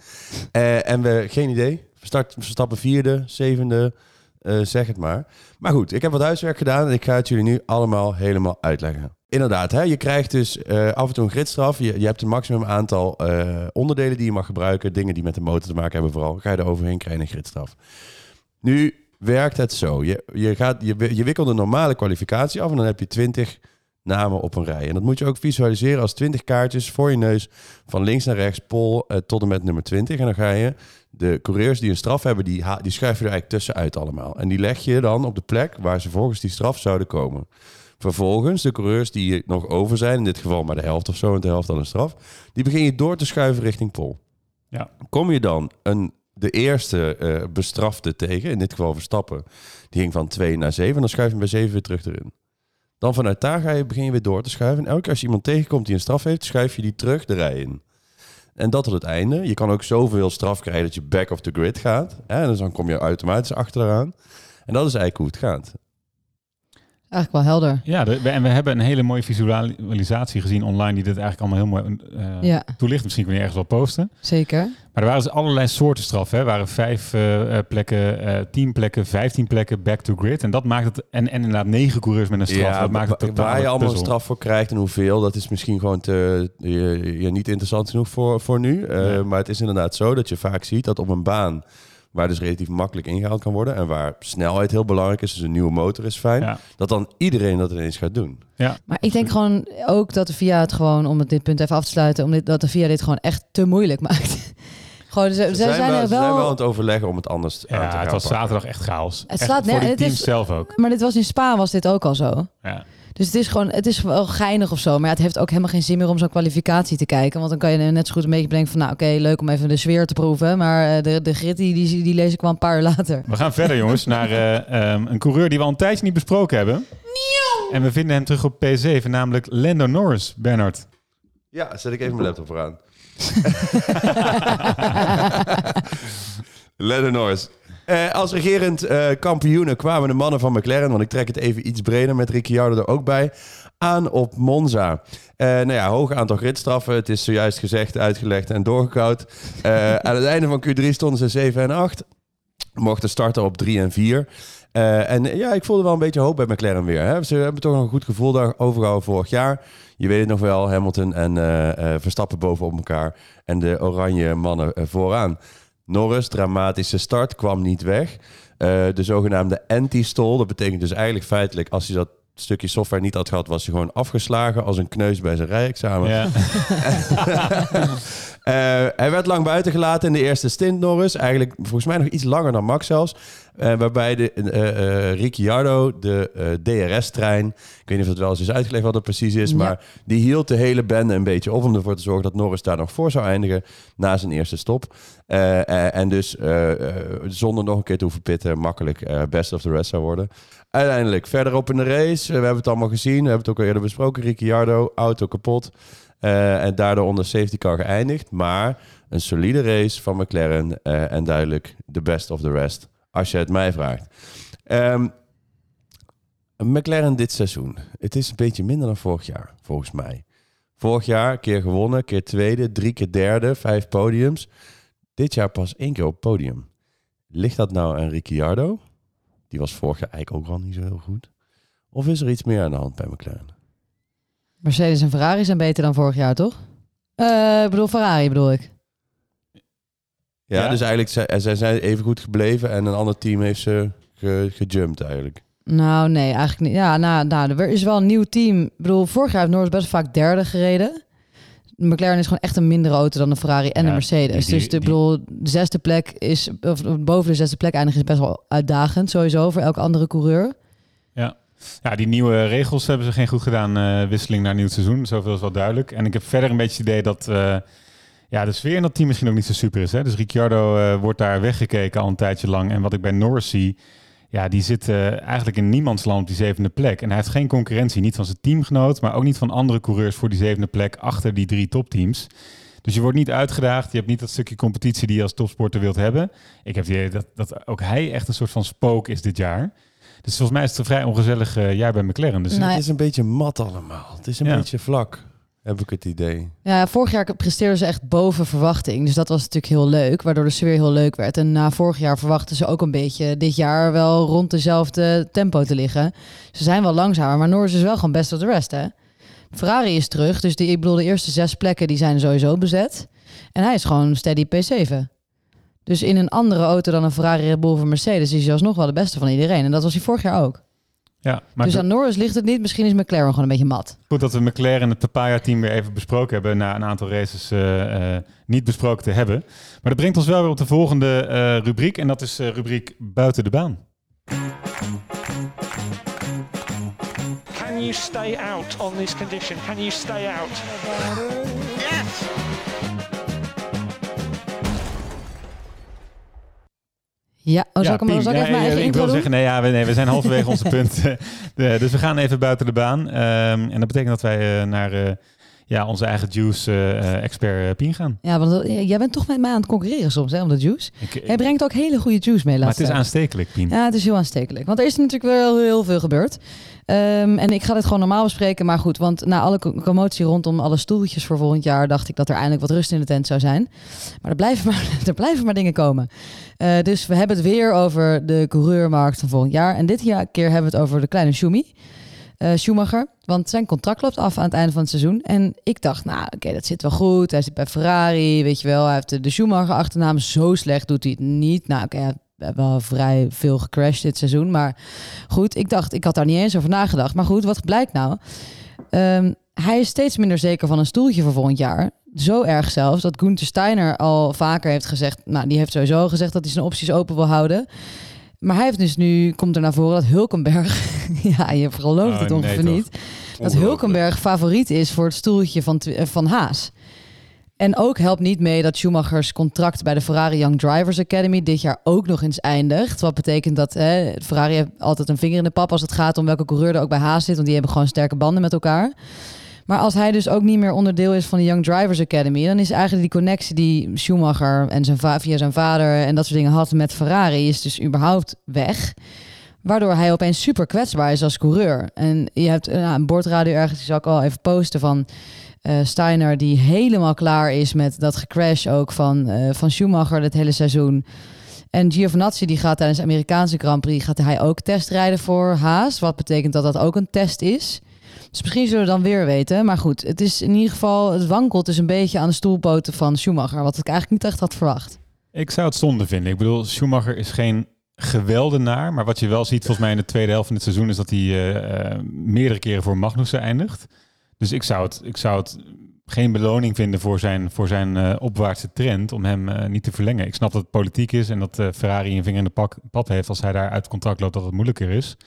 Eh, en we, geen idee. Start, Verstappen vierde, zevende, eh, zeg het maar. Maar goed, ik heb wat huiswerk gedaan en ik ga het jullie nu allemaal helemaal uitleggen. Inderdaad, hè, je krijgt dus af en toe een gridstraf. Je, je hebt een maximum aantal onderdelen die je mag gebruiken. Dingen die met de motor te maken hebben vooral. Ga je er overheen, krijg je een gridstraf. Nu werkt het zo. Je, je, gaat, je, je wikkelt een normale kwalificatie af en dan heb je 20 namen op een rij. En dat moet je ook visualiseren als 20 kaartjes voor je neus van links naar rechts, pol eh, tot en met nummer 20. En dan ga je de coureurs die een straf hebben, die, die schuif je er eigenlijk tussenuit allemaal. En die leg je dan op de plek waar ze volgens die straf zouden komen. Vervolgens, de coureurs die nog over zijn, in dit geval maar de helft of zo en de helft dan een straf, die begin je door te schuiven richting pol. Ja. Kom je dan een, de eerste eh, bestrafte tegen, in dit geval Verstappen, die ging van 2 naar 7, dan schuif je hem bij 7 weer terug erin. Dan vanuit daar ga je, begin je weer door te schuiven. En elke keer als je iemand tegenkomt die een straf heeft, schuif je die terug de rij in. En dat tot het einde. Je kan ook zoveel straf krijgen dat je back of the grid gaat. Hè? Dus dan kom je automatisch achteraan. En dat is eigenlijk hoe het gaat. Eigenlijk wel helder. Ja, de- we- en we hebben een hele mooie visualisatie gezien online die dit eigenlijk allemaal heel mooi eh, Ja. toelicht. Misschien kun je ergens wel posten. Zeker. Maar er waren dus allerlei soorten straffen. hè. Er waren vijf eh, eh, plekken, eh tien plekken, vijftien plekken back to grid. En dat maakt het. En, en inderdaad negen coureurs met een straf. dat maakt het totaal waar je allemaal een straf voor krijgt en hoeveel, dat is misschien gewoon te, je, je niet interessant genoeg voor, voor nu. Eh. Maar het is inderdaad zo dat je vaak ziet dat op een baan waar dus relatief makkelijk ingehaald kan worden en waar snelheid heel belangrijk is, dus een nieuwe motor is fijn, Ja. dat dan iedereen dat ineens gaat doen. Ja. Maar ik denk gewoon ook dat de VIA het gewoon, om het dit punt even af te sluiten, om dit, dat de VIA dit gewoon echt te moeilijk maakt. gewoon, ze, Ze ze zijn, zijn, wel, er ze zijn wel... wel aan het overleggen om het anders aan Ja, te gaan het was pakken. zaterdag echt chaos. Het Echt slaat voor het teams is- zelf ook. Maar dit was in Spa was dit ook al zo. Ja. Dus het is gewoon, het is wel geinig of zo. Maar ja, het heeft ook helemaal geen zin meer om zo'n kwalificatie te kijken. Want dan kan je net zo goed een beetje bedenken van, nou oké, leuk om even de sfeer te proeven. Maar eh, de, de grid, die, die, die lees ik wel een paar uur later. We gaan verder, jongens, naar eh, ehm, een coureur die we al een tijdje niet besproken hebben. En we vinden hem terug op P7, namelijk Lando Norris, Bernard. Ja, zet ik even mijn laptop vooraan. Lennon Norris. Eh, als regerend eh kampioenen kwamen de mannen van McLaren, want ik trek het even iets breder met Ricciardo er ook bij, aan op Monza. Eh nou ja, hoog aantal gridstraffen. Het is zojuist gezegd, uitgelegd en doorgekoud. Aan het einde van Q3 stonden ze 7 en 8. Mochten starten op 3 en 4. Eh, en ja, ik voelde wel een beetje hoop bij McLaren weer. Hè. Ze hebben toch een goed gevoel daar overgehouden vorig jaar. Je weet het nog wel, Hamilton en eh, eh, Verstappen bovenop elkaar. En de oranje mannen vooraan. Norris, dramatische start, kwam niet weg. Eh, de zogenaamde anti-stall. Dat betekent dus eigenlijk feitelijk, als hij dat stukje software niet had gehad, was hij gewoon afgeslagen als een kneus bij zijn rijexamen. Ja. Eh, hij werd lang buiten gelaten in de eerste stint, Norris. Eigenlijk volgens mij nog iets langer dan Max zelfs. Eh, waarbij de, eh, eh, Ricciardo, de eh, DRS-trein... Ik weet niet of het wel eens is uitgelegd wat dat precies is... Ja. maar die hield de hele bende een beetje op... om ervoor te zorgen dat Norris daar nog voor zou eindigen... na zijn eerste stop. Eh, eh, en dus zonder nog een keer te hoeven pitten... makkelijk eh, best of the rest zou worden. Uiteindelijk, verderop in de race... we hebben het allemaal gezien, we hebben het ook al eerder besproken... Ricciardo, auto kapot... Eh, en daardoor onder safety car geëindigd. Maar een solide race van McLaren. eh, en duidelijk de best of the rest. Als je het mij vraagt. Ehm, McLaren dit seizoen. Het is een beetje minder dan vorig jaar, volgens mij. Vorig jaar keer gewonnen, keer tweede, drie keer derde, vijf podiums. Dit jaar pas één keer op podium. Ligt dat nou aan Ricciardo? Die was vorig jaar eigenlijk ook al niet zo heel goed. Of is er iets meer aan de hand bij McLaren? Mercedes en Ferrari zijn beter dan vorig jaar, toch? Eh, ik bedoel, Ferrari bedoel ik. Ja, Ja. dus eigenlijk zij, zij zijn even goed gebleven en een ander team heeft ze ge, gejumpt eigenlijk. Nou, nee, eigenlijk niet. Ja, nou, nou, er is wel een nieuw team. Ik bedoel, vorig jaar heeft Norris best vaak derde gereden. De McLaren is gewoon echt een mindere auto dan de Ferrari en Ja, de Mercedes. die- dus de, bedoel, de zesde plek is, of boven de zesde plek eindigen is best wel uitdagend sowieso voor elke andere coureur. Ja. Ja, die nieuwe regels hebben ze geen goed gedaan. eh, wisseling naar nieuw seizoen. Zoveel is wel duidelijk. En ik heb verder een beetje het idee dat eh, ja, de sfeer in dat team misschien ook niet zo super is. Hè? Dus Ricciardo eh, wordt daar weggekeken al een tijdje lang. En wat ik bij Norris zie, ja, die zit eh, eigenlijk in niemands land op die zevende plek. En hij heeft geen concurrentie. Niet van zijn teamgenoot, maar ook niet van andere coureurs voor die zevende plek achter die drie topteams. Dus je wordt niet uitgedaagd. Je hebt niet dat stukje competitie die je als topsporter wilt hebben. Ik heb het idee dat, dat ook hij echt een soort van spook is dit jaar. Dus volgens mij is het een vrij ongezellig eh, jaar bij McLaren. Dus Nou, Het is een beetje mat allemaal. Het is een Ja. beetje vlak, heb ik het idee. Ja, vorig jaar presteerden ze echt boven verwachting. Dus dat was natuurlijk heel leuk, waardoor de sfeer heel leuk werd. En na vorig jaar verwachten ze ook een beetje dit jaar wel rond dezelfde tempo te liggen. Ze zijn wel langzamer, maar Norris is wel gewoon best of the rest, hè? Ferrari is terug, dus die, ik bedoel, de eerste zes plekken die zijn sowieso bezet. En hij is gewoon steady P7. Dus in een andere auto dan een Ferrari, Red Bull of Mercedes is hij alsnog wel de beste van iedereen. En dat was hij vorig jaar ook. Ja, maar dus aan Norris ligt het niet. Misschien is McLaren gewoon een beetje mat. goed dat we McLaren en het Papaya-team weer even besproken hebben... na een aantal races eh, eh, niet besproken te hebben. Maar dat brengt ons wel weer op de volgende eh, rubriek. En dat is eh, rubriek Buiten de Baan. Can you stay out on this condition? Can you stay out? Ja, oh, zal ik hem zal ik even mijn eigen ik wil doen? zeggen, nee, ja, we, nee, we zijn halverwege onze punt. Eh, de- dus we gaan even buiten de baan. Ehm, en dat betekent dat wij eh, naar eh, ja, onze eigen juice-expert Pien gaan. Ja, want jij bent toch met mij aan het concurreren soms, hè, om de juice. Ik- Hij brengt ook hele goede juice mee, maar het laatst. is aanstekelijk, Pien. Ja, het is heel aanstekelijk. Want er is natuurlijk wel heel veel gebeurd. Ehm, en ik ga dit gewoon normaal bespreken. Maar goed, want na alle co- commotie rondom alle stoeltjes voor volgend jaar... dacht ik dat er eindelijk wat rust in de tent zou zijn. Maar er blijven maar, er blijven maar dingen komen. Eh, dus we hebben het weer over de coureurmarkt van volgend jaar. En dit jaar, keer hebben we het over de kleine Schumi. eh, Schumacher. Want zijn contract loopt af aan het einde van het seizoen. En ik dacht, nou oké, dat zit wel goed. Hij zit bij Ferrari, weet je wel. Hij heeft de, de Schumacher achternaam. Zo slecht doet hij het niet. Nou oké, hij heeft wel vrij veel gecrashed dit seizoen. Maar goed, ik dacht, ik had daar niet eens over nagedacht. Maar goed, wat blijkt nou? Ehm, hij is steeds minder zeker van een stoeltje voor volgend jaar. Zo erg zelfs dat Gunther Steiner al vaker heeft gezegd... Nou, die heeft sowieso gezegd dat hij zijn opties open wil houden. Maar hij heeft dus nu, komt er naar voren dat Hulkenberg... ja, je gelooft Oh, het nee, ongeveer niet. Dat Hulkenberg favoriet is voor het stoeltje van, eh, van Haas. En ook helpt niet mee dat Schumachers contract bij de Ferrari Young Drivers Academy dit jaar ook nog eens eindigt. Wat betekent dat hè, Ferrari heeft altijd een vinger in de pap als het gaat om welke coureur er ook bij Haas zit. Want die hebben gewoon sterke banden met elkaar. Maar als hij dus ook niet meer onderdeel is van de Young Drivers Academy, dan is eigenlijk die connectie die Schumacher en zijn via zijn vader en dat soort dingen had met Ferrari, is dus überhaupt weg. Waardoor hij opeens super kwetsbaar is als coureur. En je hebt nou, een bordradio ergens, die zal ik al even posten van eh, Steiner, die helemaal klaar is met dat gecrash ook van, eh, van Schumacher dit hele seizoen. En Giovinazzi die gaat tijdens de Amerikaanse Grand Prix gaat hij ook testrijden voor Haas. Wat betekent dat dat ook een test is. Dus misschien zullen we dan weer weten. Maar goed, het is in ieder geval, het wankelt dus een beetje aan de stoelpoten van Schumacher. Wat ik eigenlijk niet echt had verwacht. Ik zou het zonde vinden. Ik bedoel, Schumacher is geen geweldenaar. Maar wat je wel ziet volgens mij in de tweede helft van het seizoen... is dat hij eh, meerdere keren voor Magnussen eindigt. Dus ik zou het, ik zou het geen beloning vinden voor zijn, voor zijn eh, opwaartse trend... om hem eh, niet te verlengen. Ik snap dat het politiek is en dat eh, Ferrari een vinger in de pak, pap heeft... als hij daar uit contract loopt dat het moeilijker is.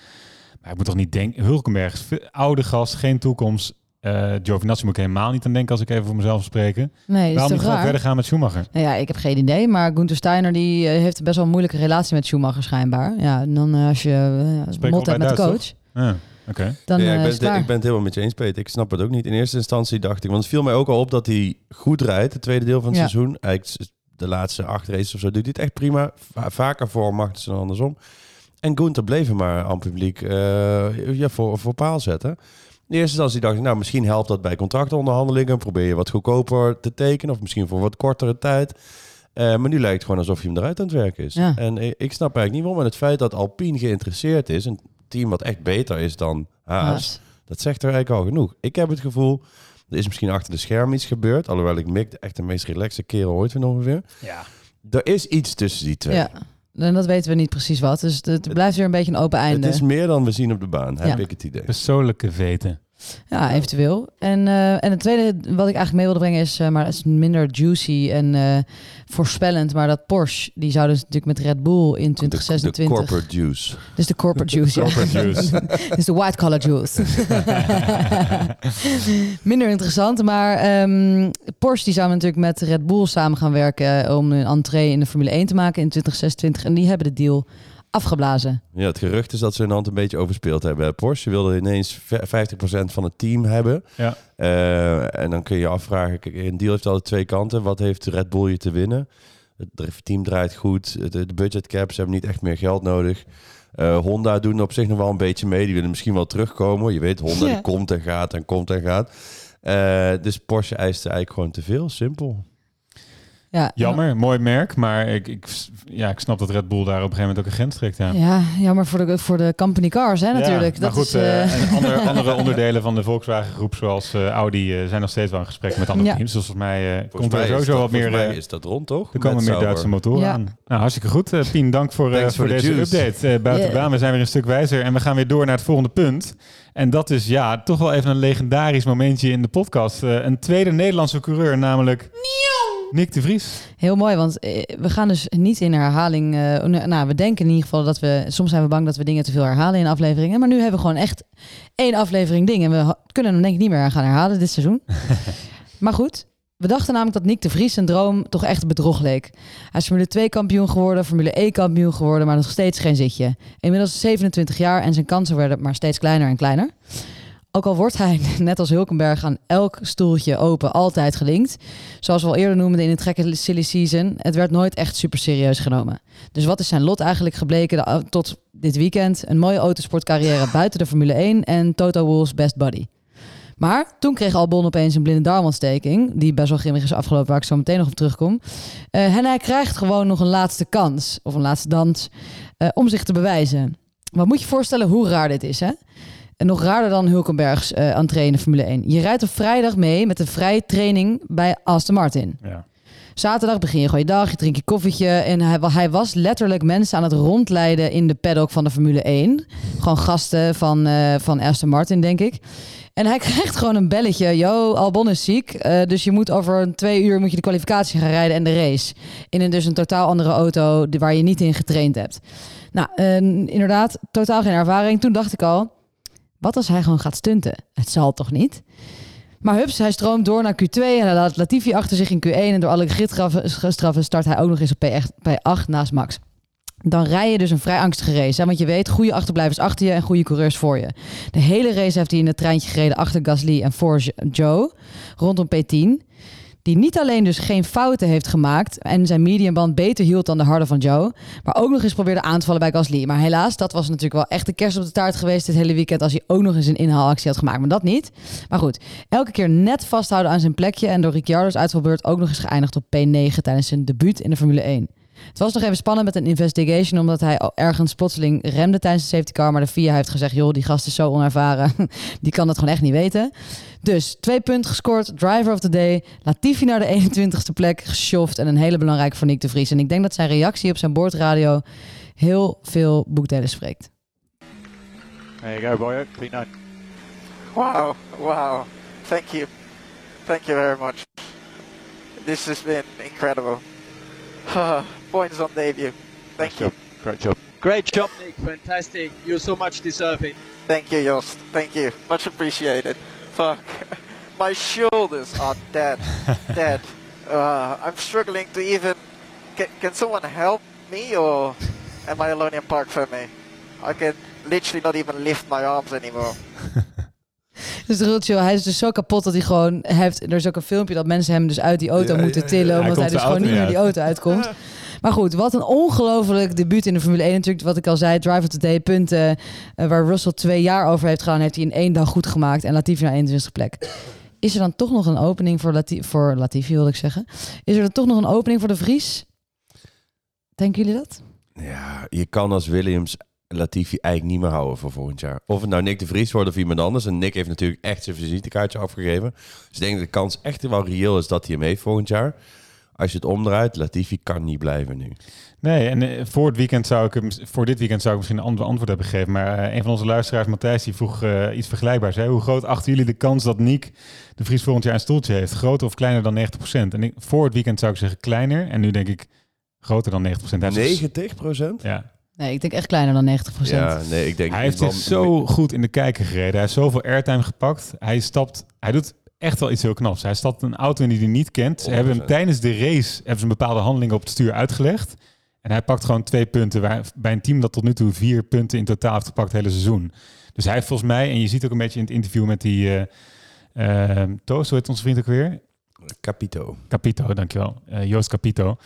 Maar ik moet toch niet denken... Hulkenberg oude gast, geen toekomst... Eh Giovinazzi moet ik helemaal niet aan denken als ik even voor mezelf spreken. Nee, Waarom niet gewoon verder gaan met Schumacher? Nou ja, ik heb geen idee. Maar Gunther Steiner die heeft best wel een moeilijke relatie met Schumacher schijnbaar. Ja, en dan als je uh, mot hebt met de coach, Ja, oké. dan Ja, eh, ik, ben is het, ik ben het helemaal met je eens, Peter. Ik snap het ook niet. In eerste instantie dacht ik, want het viel mij ook al op dat hij goed rijdt, het tweede deel van het Ja. seizoen. Eigenlijk de laatste acht races of zo doet hij het echt prima. Va- vaker voor Magnussen dan andersom. En Gunther bleef hem maar aan publiek eh, ja, voor, voor paal zetten. In eerste instantie dacht ik, nou, misschien helpt dat bij contractonderhandelingen. Probeer je wat goedkoper te tekenen of misschien voor wat kortere tijd. Eh, maar nu lijkt het gewoon alsof je hem eruit aan het werken is. Ja. En ik, snap eigenlijk niet waarom. En het feit dat Alpine geïnteresseerd is, een team wat echt beter is dan Haas, Haas. dat zegt er eigenlijk al genoeg. Ik heb het gevoel, er is misschien achter de schermen iets gebeurd. Alhoewel ik Mick de echt de meest relaxe kerel ooit vind ongeveer. Ja. Er is iets tussen die twee. Ja, en dat weten we niet precies wat. Dus het, het blijft weer een beetje een open einde. Het is meer dan we zien op de baan, heb Ja. ik het idee. Persoonlijke veten. Ja, eventueel. En, eh, en het tweede wat ik eigenlijk mee wilde brengen is, eh, maar dat is minder juicy en eh, voorspellend, maar dat Porsche, die zouden dus natuurlijk met Red Bull in De 2026... corporate juice. Dus de corporate juice, ja. Corporate juice. dus de white collar juice. Minder interessant, maar ehm, Porsche die zou natuurlijk met Red Bull samen gaan werken om een entree in de Formule 1 te maken in 2026. En die hebben de deal afgeblazen. Ja, het gerucht is dat ze hun hand een beetje overspeeld hebben. Porsche wilde ineens v- 50% van het team hebben. Ja. Eh, en dan kun je je afvragen, kijk, een deal heeft altijd twee kanten. Wat heeft Red Bull je te winnen? Het team draait goed, de, budget caps hebben niet echt meer geld nodig. Eh, Honda doen op zich nog wel een beetje mee. Die willen misschien wel terugkomen. Je weet, Honda Ja. die komt en gaat en komt en gaat. Eh, dus Porsche eiste eigenlijk gewoon te veel. Simpel. Ja, Jammer, mooi merk, maar ik, ik, ja, ik snap dat Red Bull daar op een gegeven moment ook een grens trekt. Ja. Ja, jammer voor de, voor de company cars, hè, natuurlijk. Ja, maar dat goed, is, eh, eh, en andere, andere onderdelen van de Volkswagen groep, zoals eh, Audi, eh, zijn nog steeds wel in gesprek met andere Ja. teams. Dus volgens mij eh, komt Volgens er sowieso dat- wat meer... volgens mij eh, is dat rond, toch? Er komen Met meer Sauber. Duitse motoren Ja. aan. Nou, hartstikke goed. Pien, dank voor, eh, voor deze juice. update. Buiten Yeah. baan, we zijn weer een stuk wijzer. En we gaan weer door naar het volgende punt. En dat is ja, toch wel even een legendarisch momentje in de podcast. Eh, een tweede Nederlandse coureur, namelijk Nick de Vries. Heel mooi, want eh, we gaan dus niet in herhaling. eh, nou, we denken in ieder geval dat we. Soms zijn we bang dat we dingen te veel herhalen in afleveringen. Maar nu hebben we gewoon echt één aflevering ding. En we kunnen hem denk ik niet meer gaan herhalen dit seizoen. maar goed, we dachten namelijk dat Nick de Vries zijn droom toch echt bedrog leek. Hij is Formule 2 kampioen geworden, Formule E kampioen geworden, maar nog steeds geen zitje. Inmiddels 27 jaar en zijn kansen werden maar steeds kleiner en kleiner. Ook al wordt hij, net als Hulkenberg, aan elk stoeltje open altijd gelinkt. Zoals we al eerder noemden in het gekke silly season. Het werd nooit echt super serieus genomen. Dus wat is zijn lot eigenlijk gebleken de- tot dit weekend? Een mooie autosportcarrière buiten de Formule 1 en Toto Wolff's best buddy. Maar toen kreeg Albon opeens een blinde darmontsteking, die best wel grimmig is afgelopen, waar ik zo meteen nog op terugkom. Eh, en hij krijgt gewoon nog een laatste kans, of een laatste dans, eh, om zich te bewijzen. Wat moet je voorstellen hoe raar dit is, hè? En nog raarder dan Hulkenbergs eh entree in de Formule 1. Je rijdt op vrijdag mee met een vrije training bij Aston Martin. Ja. Zaterdag begin je gewoon je dag, je drinkt je koffietje. En hij, wa- hij was letterlijk mensen aan het rondleiden in de paddock van de Formule 1. Gewoon gasten van, eh, van Aston Martin, denk ik. En hij krijgt gewoon een belletje. Yo, Albon is ziek. eh, dus je moet over een twee uur moet je de kwalificatie gaan rijden en de race. In een dus een totaal andere auto waar je niet in getraind hebt. Nou, inderdaad, totaal geen ervaring. Toen dacht ik al, wat als hij gewoon gaat stunten? Het zal toch niet? Maar hups, hij stroomt door naar Q2 en hij laat Latifi achter zich in Q1. En door alle gridstraffen start hij ook nog eens op P8, P8 naast Max. Dan rij je dus een vrij angstige race. Hè? Want je weet, goede achterblijvers achter je en goede coureurs voor je. De hele race heeft hij in het treintje gereden achter Gasly en voor Jo- Joe. Rondom P10. Die niet alleen dus geen fouten heeft gemaakt en zijn mediumband beter hield dan de harde van Joe, maar ook nog eens probeerde aan te vallen bij Gasly. Maar helaas, dat was natuurlijk wel echt de kerst op de taart geweest dit hele weekend als hij ook nog eens een inhaalactie had gemaakt. Maar dat niet. Maar goed, elke keer net vasthouden aan zijn plekje en door Ricciardo's uitvalbeurt ook nog eens geëindigd op P9 tijdens zijn debuut in de Formule 1. Het was nog even spannend met een investigation, omdat hij ergens plotseling remde tijdens de safety car. Maar de FIA heeft gezegd, joh, die gast is zo onervaren. die kan dat gewoon echt niet weten. Dus twee punten gescoord, driver of the day. Latifi naar de 21ste plek, geschoft. En een hele belangrijke voor Nick de Vries. En ik denk dat zijn reactie op zijn boordradio heel veel boekdelen spreekt. There you go, Boyo. P9. Wow, wow. Thank you. Thank you very much. This has been incredible. Points on debut. Thank you. Great job. Great job, Nick. Fantastic. You're so much deserving. Thank you, Jost. Thank you. Much appreciated. Fuck. My shoulders are dead. dead. Uh, I'm struggling to even. Can, can someone help me or am I alone in park for me? I can literally not even lift my arms anymore. Dus chill. Hij is dus zo kapot dat hij gewoon heeft. Er is ook een filmpje dat mensen hem dus uit die auto Ja, moeten ja, ja. tillen, Hij omdat hij dus gewoon niet meer niet die auto uitkomt. Maar goed, wat een ongelooflijk debuut in de Formule 1 natuurlijk. Wat ik al zei, Drive of the Day punten. eh, waar Russell twee jaar over heeft gedaan, heeft hij in één dag goed gemaakt. En Latifi naar 21 plek. Is er dan toch nog een opening voor, Lati voor Latifi, wilde ik zeggen. Is er dan toch nog een opening voor de Vries? Denken jullie dat? Ja, je kan als Williams Latifi eigenlijk niet meer houden voor volgend jaar. Of het nou Nick de Vries wordt of iemand anders. En Nick heeft natuurlijk echt zijn visitekaartje afgegeven. Dus ik denk dat de kans echt wel reëel is dat hij hem volgend jaar. Als je het omdraait, Latifi kan niet blijven nu. Nee, en eh, voor, het weekend zou ik hem, voor dit weekend zou ik misschien een ander antwoord hebben gegeven. Maar eh, een van onze luisteraars, Matthijs, die vroeg eh, iets vergelijkbaars. Hè? Hoe groot achten jullie de kans dat Nick de Vries volgend jaar een stoeltje heeft? Groter of kleiner dan 90%? En ik, voor het weekend zou ik zeggen kleiner. En nu denk ik groter dan 90%. Hij heeft 90 procent? Ja. Nee, ik denk echt kleiner dan 90% Ja, nee, ik denk... Hij heeft zich zo goed in de kijker gereden. Hij heeft zoveel airtime gepakt. Hij stapt, hij doet echt wel iets heel knaps. Hij stapt een auto in die hij niet kent. Ze hebben hem 100%. tijdens de race hebben ze een bepaalde handeling op het stuur uitgelegd. En hij pakt gewoon twee punten waar, bij een team dat tot nu toe vier punten in totaal heeft gepakt het hele seizoen. Dus hij heeft volgens mij, en je ziet ook een beetje in het interview met die eh eh, Toos, hoe heet onze vriend ook weer? Capito. Capito, dankjewel. Eh Joost Capito.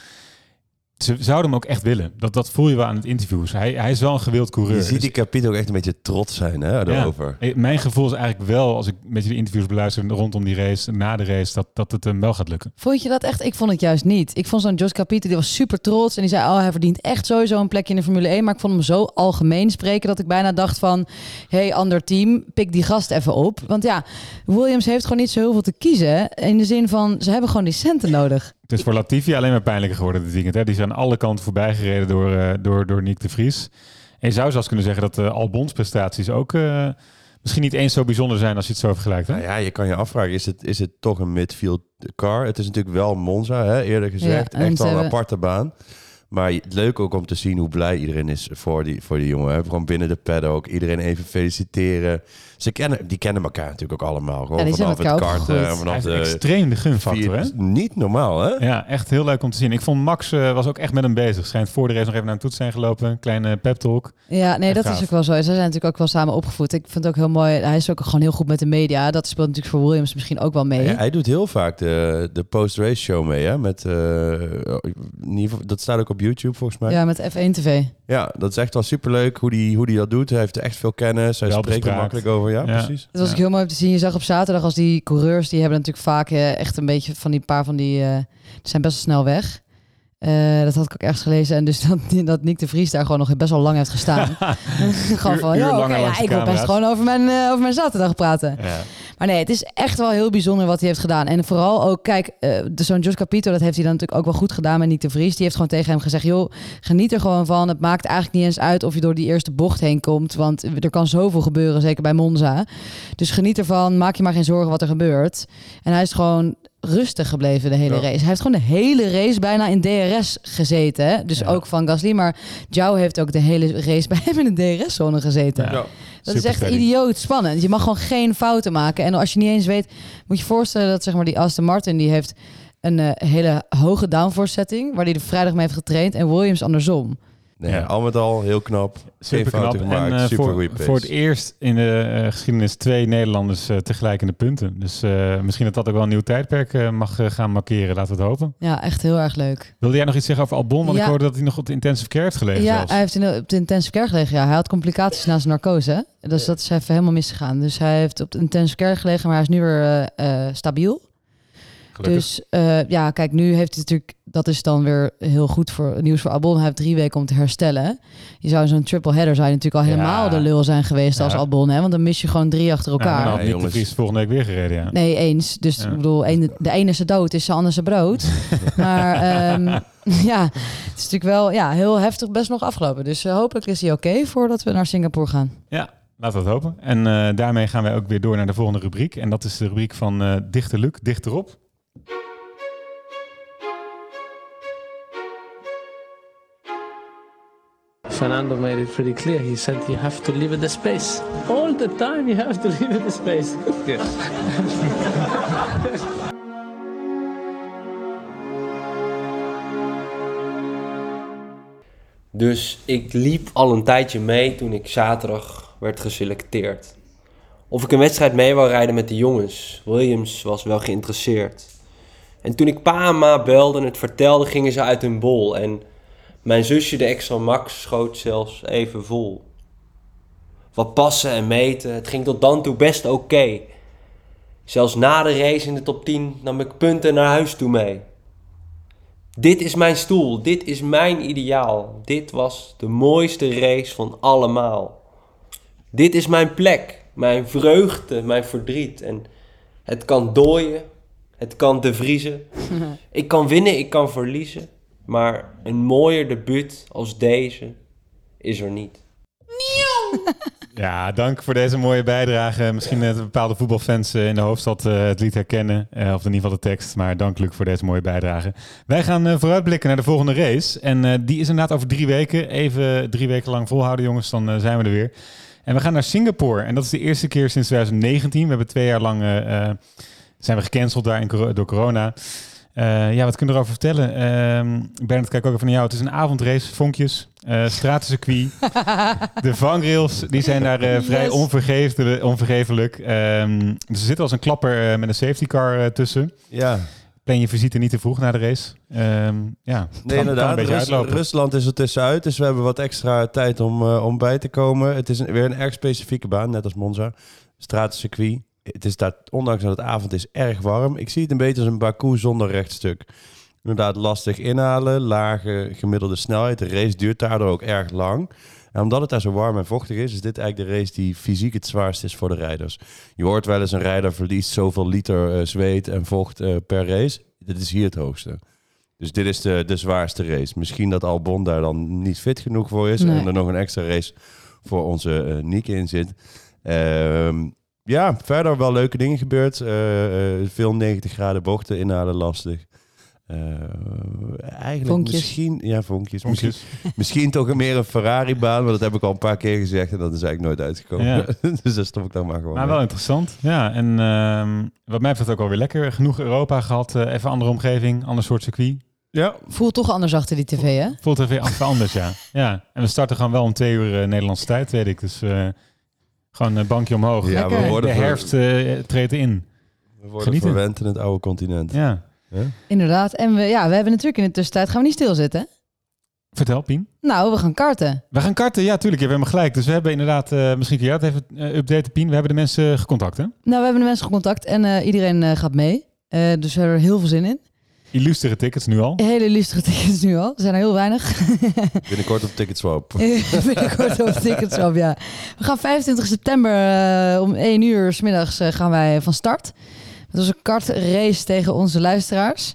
Ze zouden hem ook echt willen. Dat, dat voel je wel aan het interview. Hij, hij is wel een gewild coureur. Je ziet Dus- die Capito ook echt een beetje trots zijn hè, daarover. ja. Mijn gevoel is eigenlijk wel, als ik een beetje de interviews beluister rondom die race, na de race, dat, dat het hem wel gaat lukken. Vond je dat echt? Ik vond het juist niet. Ik vond zo'n Jos Capito, die was super trots. En die zei, oh, hij verdient echt sowieso een plekje in de Formule 1. Maar ik vond hem zo algemeen spreken dat ik bijna dacht van... hey, ander team, pik die gast even op. Want ja, Williams heeft gewoon niet zo heel veel te kiezen. In de zin van, ze hebben gewoon die centen nodig. Het is voor Latifi alleen maar pijnlijker geworden dit weekend. Hè? Die is aan alle kanten voorbij gereden door, eh, door, door Nick de Vries. En je zou zelfs kunnen zeggen dat de Albons prestaties ook eh, misschien niet eens zo bijzonder zijn als je het zo vergelijkt. Hè? Nou ja, je kan je afvragen, is het, is het toch een midfield car? Het is natuurlijk wel Monza, hè, eerder gezegd. Ja, Echt wel een hebben- aparte baan. Maar het leuk ook om te zien hoe blij iedereen is voor die, voor die jongen. Hè. Gewoon binnen de paddock, iedereen even feliciteren. Ze kennen, die kennen elkaar natuurlijk ook allemaal. Gewoon Ja, vanaf het karten. Vanaf de extreem de gunfactor, hè? Niet normaal, hè? Ja, echt heel leuk om te zien. Ik vond Max eh, was ook echt met hem bezig. Schijnt voor de race nog even naar een toets zijn gelopen. Kleine pep talk. Ja, nee, Echt dat gaaf. is ook wel zo. Ze zijn natuurlijk ook wel samen opgevoed. Ik vind het ook heel mooi. Hij is ook gewoon heel goed met de media. Dat speelt natuurlijk voor Williams misschien ook wel mee. Ja, hij doet heel vaak de, de post-race show mee, hè? Met, eh, in ieder geval, dat staat ook op YouTube volgens mij. Ja, met F1 TV. Ja, dat is echt wel superleuk hoe die, hoe die dat doet. Hij heeft echt veel kennis. Hij Wel spreekt er makkelijk over. Ja, precies. Dat was ook heel mooi om te zien. Je zag op zaterdag als die coureurs, die hebben natuurlijk vaak eh, echt een beetje van die paar van die, eh, die zijn best wel snel weg. Eh, dat had ik ook ergens gelezen. En dus dat, dat Nick de Vries daar gewoon nog best wel lang heeft gestaan. gewoon van, Uur- ja, uur ja, ik wil best gewoon over mijn, eh, over mijn zaterdag praten. Ja. Maar nee, het is echt wel heel bijzonder wat hij heeft gedaan. En vooral ook, kijk, eh, de zo'n Jos Capito, dat heeft hij dan natuurlijk ook wel goed gedaan met Nick de Vries. Die heeft gewoon tegen hem gezegd, joh, geniet er gewoon van. Het maakt eigenlijk niet eens uit of je door die eerste bocht heen komt. Want er kan zoveel gebeuren, zeker bij Monza. Dus geniet ervan, maak je maar geen zorgen wat er gebeurt. En hij is gewoon rustig gebleven de hele Ja. race. Hij heeft gewoon de hele race bijna in DRS gezeten. Hè? Dus ook van Gasly. Maar Jou heeft ook de hele race bij hem in de DRS-zone gezeten. Ja. Dat is echt idioot spannend. Je mag gewoon geen fouten maken. En als je niet eens weet, moet je je voorstellen dat zeg maar die Aston Martin die heeft een eh, hele hoge downforce setting, waar hij de vrijdag mee heeft getraind en Williams andersom. Nee, Ja. al met al heel knap. Geen Super knap. gemaakt. En eh, super voor, voor het eerst in de eh, geschiedenis twee Nederlanders eh, tegelijk in de punten. Dus eh, misschien dat dat ook wel een nieuw tijdperk eh, mag eh, gaan markeren. Laten we het hopen. Ja, echt heel erg leuk. Wilde jij nog iets zeggen over Albon? Want Ja. ik hoorde dat hij nog op de intensive care heeft gelegen ja, zelfs. hij heeft in de, op de intensive care gelegen. Ja, hij had complicaties na zijn narcose. hè. Dus dat is even helemaal misgegaan. Dus hij heeft op de intensive care gelegen, maar hij is nu weer eh, eh, stabiel. Gelukkig. Dus eh, ja, kijk, nu heeft hij natuurlijk, dat is dan weer heel goed voor nieuws voor Albon. Hij heeft drie weken om te herstellen. Je zou zo'n triple header zou je natuurlijk al Ja. helemaal de lul zijn geweest als. Albon, hè? Want dan mis je gewoon drie achter elkaar. Ja, Nick de. Vries volgende week weer gereden, ja. Nee, eens. Dus Ja. ik bedoel, een, de ene is zijn dood, is de ander zijn brood. maar ehm, ja, het is natuurlijk wel ja, heel heftig best nog afgelopen. Dus eh, hopelijk is hij oké voordat we naar Singapore gaan. Ja, laten we het hopen. En eh, daarmee gaan wij ook weer door naar de volgende rubriek. En dat is de rubriek van eh Dichter Luc, Dichterop. Fernando made it pretty clear. He said you have to leave it the space. All the time you have to leave it the space. Dus ik liep al een tijdje mee toen ik zaterdag werd geselecteerd. Of ik een wedstrijd mee wou rijden met de jongens. Williams was wel geïnteresseerd. En toen ik pa en ma belde en het vertelde, gingen ze uit hun bol. En mijn zusje, de extra Max, schoot zelfs even vol. Wat passen en meten, het ging tot dan toe best oké. Zelfs na de race in de top 10 nam ik punten naar huis toe mee. Dit is mijn stoel, dit is mijn ideaal. Dit was de mooiste race van allemaal. Dit is mijn plek, mijn vreugde, mijn verdriet. En het kan dooien, Het kan te vriezen. Ik kan winnen, ik kan verliezen. Maar een mooier debuut als deze is er niet. Ja, dank voor deze mooie bijdrage. Misschien dat bepaalde voetbalfans eh, in de hoofdstad eh, het lied herkennen. eh, Of in ieder geval de tekst. Maar dank Luc voor deze mooie bijdrage. Wij gaan eh, vooruitblikken naar de volgende race. En eh, die is inderdaad over drie weken. Even drie weken lang volhouden jongens, dan zijn we er weer. En we gaan naar Singapore. En dat is de eerste keer sinds 2019. We hebben twee jaar lang zijn we gecanceld daar door corona. Eh, ja, wat kunnen we erover vertellen? Ehm Bernard, kijk ook even naar jou. Het is een avondrace, vonkjes, eh stratencircuit. de vangrails, die zijn daar eh, vrij Yes. onvergeeflijk. onvergeeflijk. Ehm, dus er zit als een klapper met een safety car eh, tussen. Ja. Plan je visite niet te vroeg na de race. Ehm, ja, het Nee, kan- kan inderdaad. een beetje Rus- uitlopen. Rusland is er tussenuit, dus we hebben wat extra tijd om, eh, om bij te komen. Het is een, weer een erg specifieke baan, net als Monza. Stratencircuit. Het is daar, ondanks dat het avond is, erg warm. Ik zie het een beetje als een Baku zonder rechtstuk. Inderdaad, lastig inhalen, lage gemiddelde snelheid. De race duurt daardoor ook erg lang. En omdat het daar zo warm en vochtig is, is dit eigenlijk de race die fysiek het zwaarst is voor de rijders. Je hoort wel eens een rijder verliest zoveel liter eh, zweet en vocht eh, per race. Dit is hier het hoogste. Dus dit is de, de zwaarste race. Misschien dat Albon daar dan niet fit genoeg voor is. Nee. En er nog een extra race voor onze Nieke in zit. Ehm, ja, verder wel leuke dingen gebeurd. Eh, eh, veel 90 graden bochten inhalen lastig. Eh, eigenlijk Vonkjes. misschien... Ja, vonkjes. Vonkjes. Misschien, misschien toch een meer een Ferrari-baan. Maar dat heb ik al een paar keer gezegd. En dat is eigenlijk nooit uitgekomen. Ja. dus daar stop ik dan maar gewoon Maar mee. wel interessant. Ja, en ehm, wat mij betreft ook alweer lekker. Genoeg Europa gehad. eh, even andere omgeving, ander soort circuit. Ja. Voelt toch anders achter die tv, hè? Voelt even even anders, ja. ja. En we starten gewoon wel om twee uur eh, Nederlandse tijd, weet ik. Dus eh, gewoon een bankje omhoog. Ja, we De- worden de herfst eh, treedt in. We worden Genieten. verwend in het oude continent. Ja. Ja? Inderdaad. En we, ja, we hebben natuurlijk in de tussentijd gaan we niet stilzitten. Vertel, Pien. Nou, we gaan karten. We gaan karten, ja, tuurlijk. Je hebt helemaal gelijk. Dus we hebben inderdaad, eh, misschien kun jij dat even eh, updaten, Pien. We hebben de mensen gecontact, hè? Nou, we hebben de mensen gecontact en eh, iedereen eh, gaat mee. Eh, dus we hebben er heel veel zin in. Illustere tickets nu al. Hele illustere tickets nu al. Er zijn er heel weinig. Binnenkort op Ticketswap. Binnenkort op tickets op, ja. We gaan 25 september eh, om 1 uur s middags eh, gaan wij van start. Dat is een kartrace tegen onze luisteraars.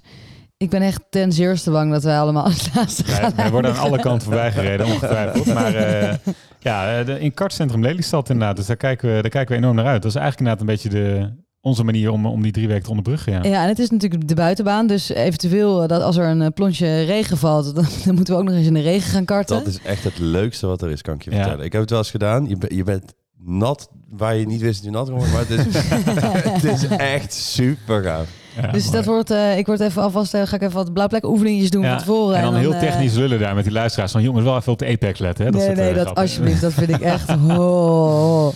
Ik ben echt ten zeerste bang dat wij allemaal als laatste Ja, gaan. we worden aan alle kanten voorbij gereden, ongetwijfeld. Maar eh, ja, de, in kartcentrum Lelystad inderdaad. Dus daar kijken, we, daar kijken we enorm naar uit. Dat is eigenlijk inderdaad een beetje de, onze manier om, om die drie weken te onderbruggen. Ja. Ja, en het is natuurlijk de buitenbaan. Dus eventueel eh, dat als er een eh, plonsje regen valt, dan, dan moeten we ook nog eens in de regen gaan karten. Dat is echt het leukste wat er is, kan ik je Ja. vertellen. Ik heb het wel eens gedaan. Je, je bent nat waar je niet wist dat je nat was. Maar het is, het is echt super gaaf. Ja, dus mooi. dat wordt, eh, ik word even alvast, eh, ga ik even wat blauwplek oefeningetjes doen Ja, van tevoren. en dan heel technisch lullen daar met die luisteraars. Van jongens, wel even op de apex letten. Hè? Dat nee, soort, nee, dat alsjeblieft. Dat vind ik echt... Oh.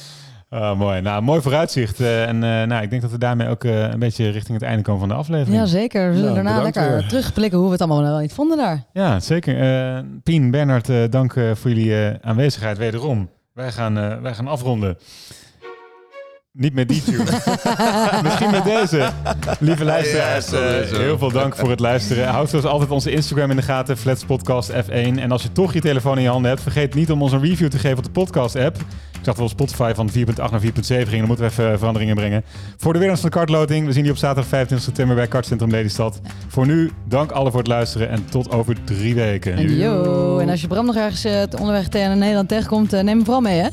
Ah, mooi. Nou, mooi vooruitzicht. Eh, en eh, nou, ik denk dat we daarmee ook eh, een beetje richting het einde komen van de aflevering. Ja, zeker. We zullen Nou, daarna lekker weer. terugblikken hoe we het allemaal wel niet vonden daar. Ja, zeker. Eh, Pien, Bernard, eh, dank eh, voor jullie eh, aanwezigheid wederom. Wij gaan, eh, wij gaan afronden. Niet met die tune. Misschien met deze. Lieve luisteraars, heel veel dank voor het luisteren. Houd zoals altijd onze Instagram in de gaten, Flats Podcast F1. En als je toch je telefoon in je handen hebt, vergeet niet om ons een review te geven op de podcast-app. Ik zag wel op Spotify van 4.8 naar 4.7 ging. Dan moeten we even veranderingen brengen. Voor de winnaars van de kartloting, we zien die op zaterdag 25 september bij Kartcentrum Lelystad. Voor nu, dank allen voor het luisteren en tot over drie weken. En yo. En als je Bram nog ergens eh, onderweg tegen Nederland tegenkomt, eh, neem hem vooral mee, hè?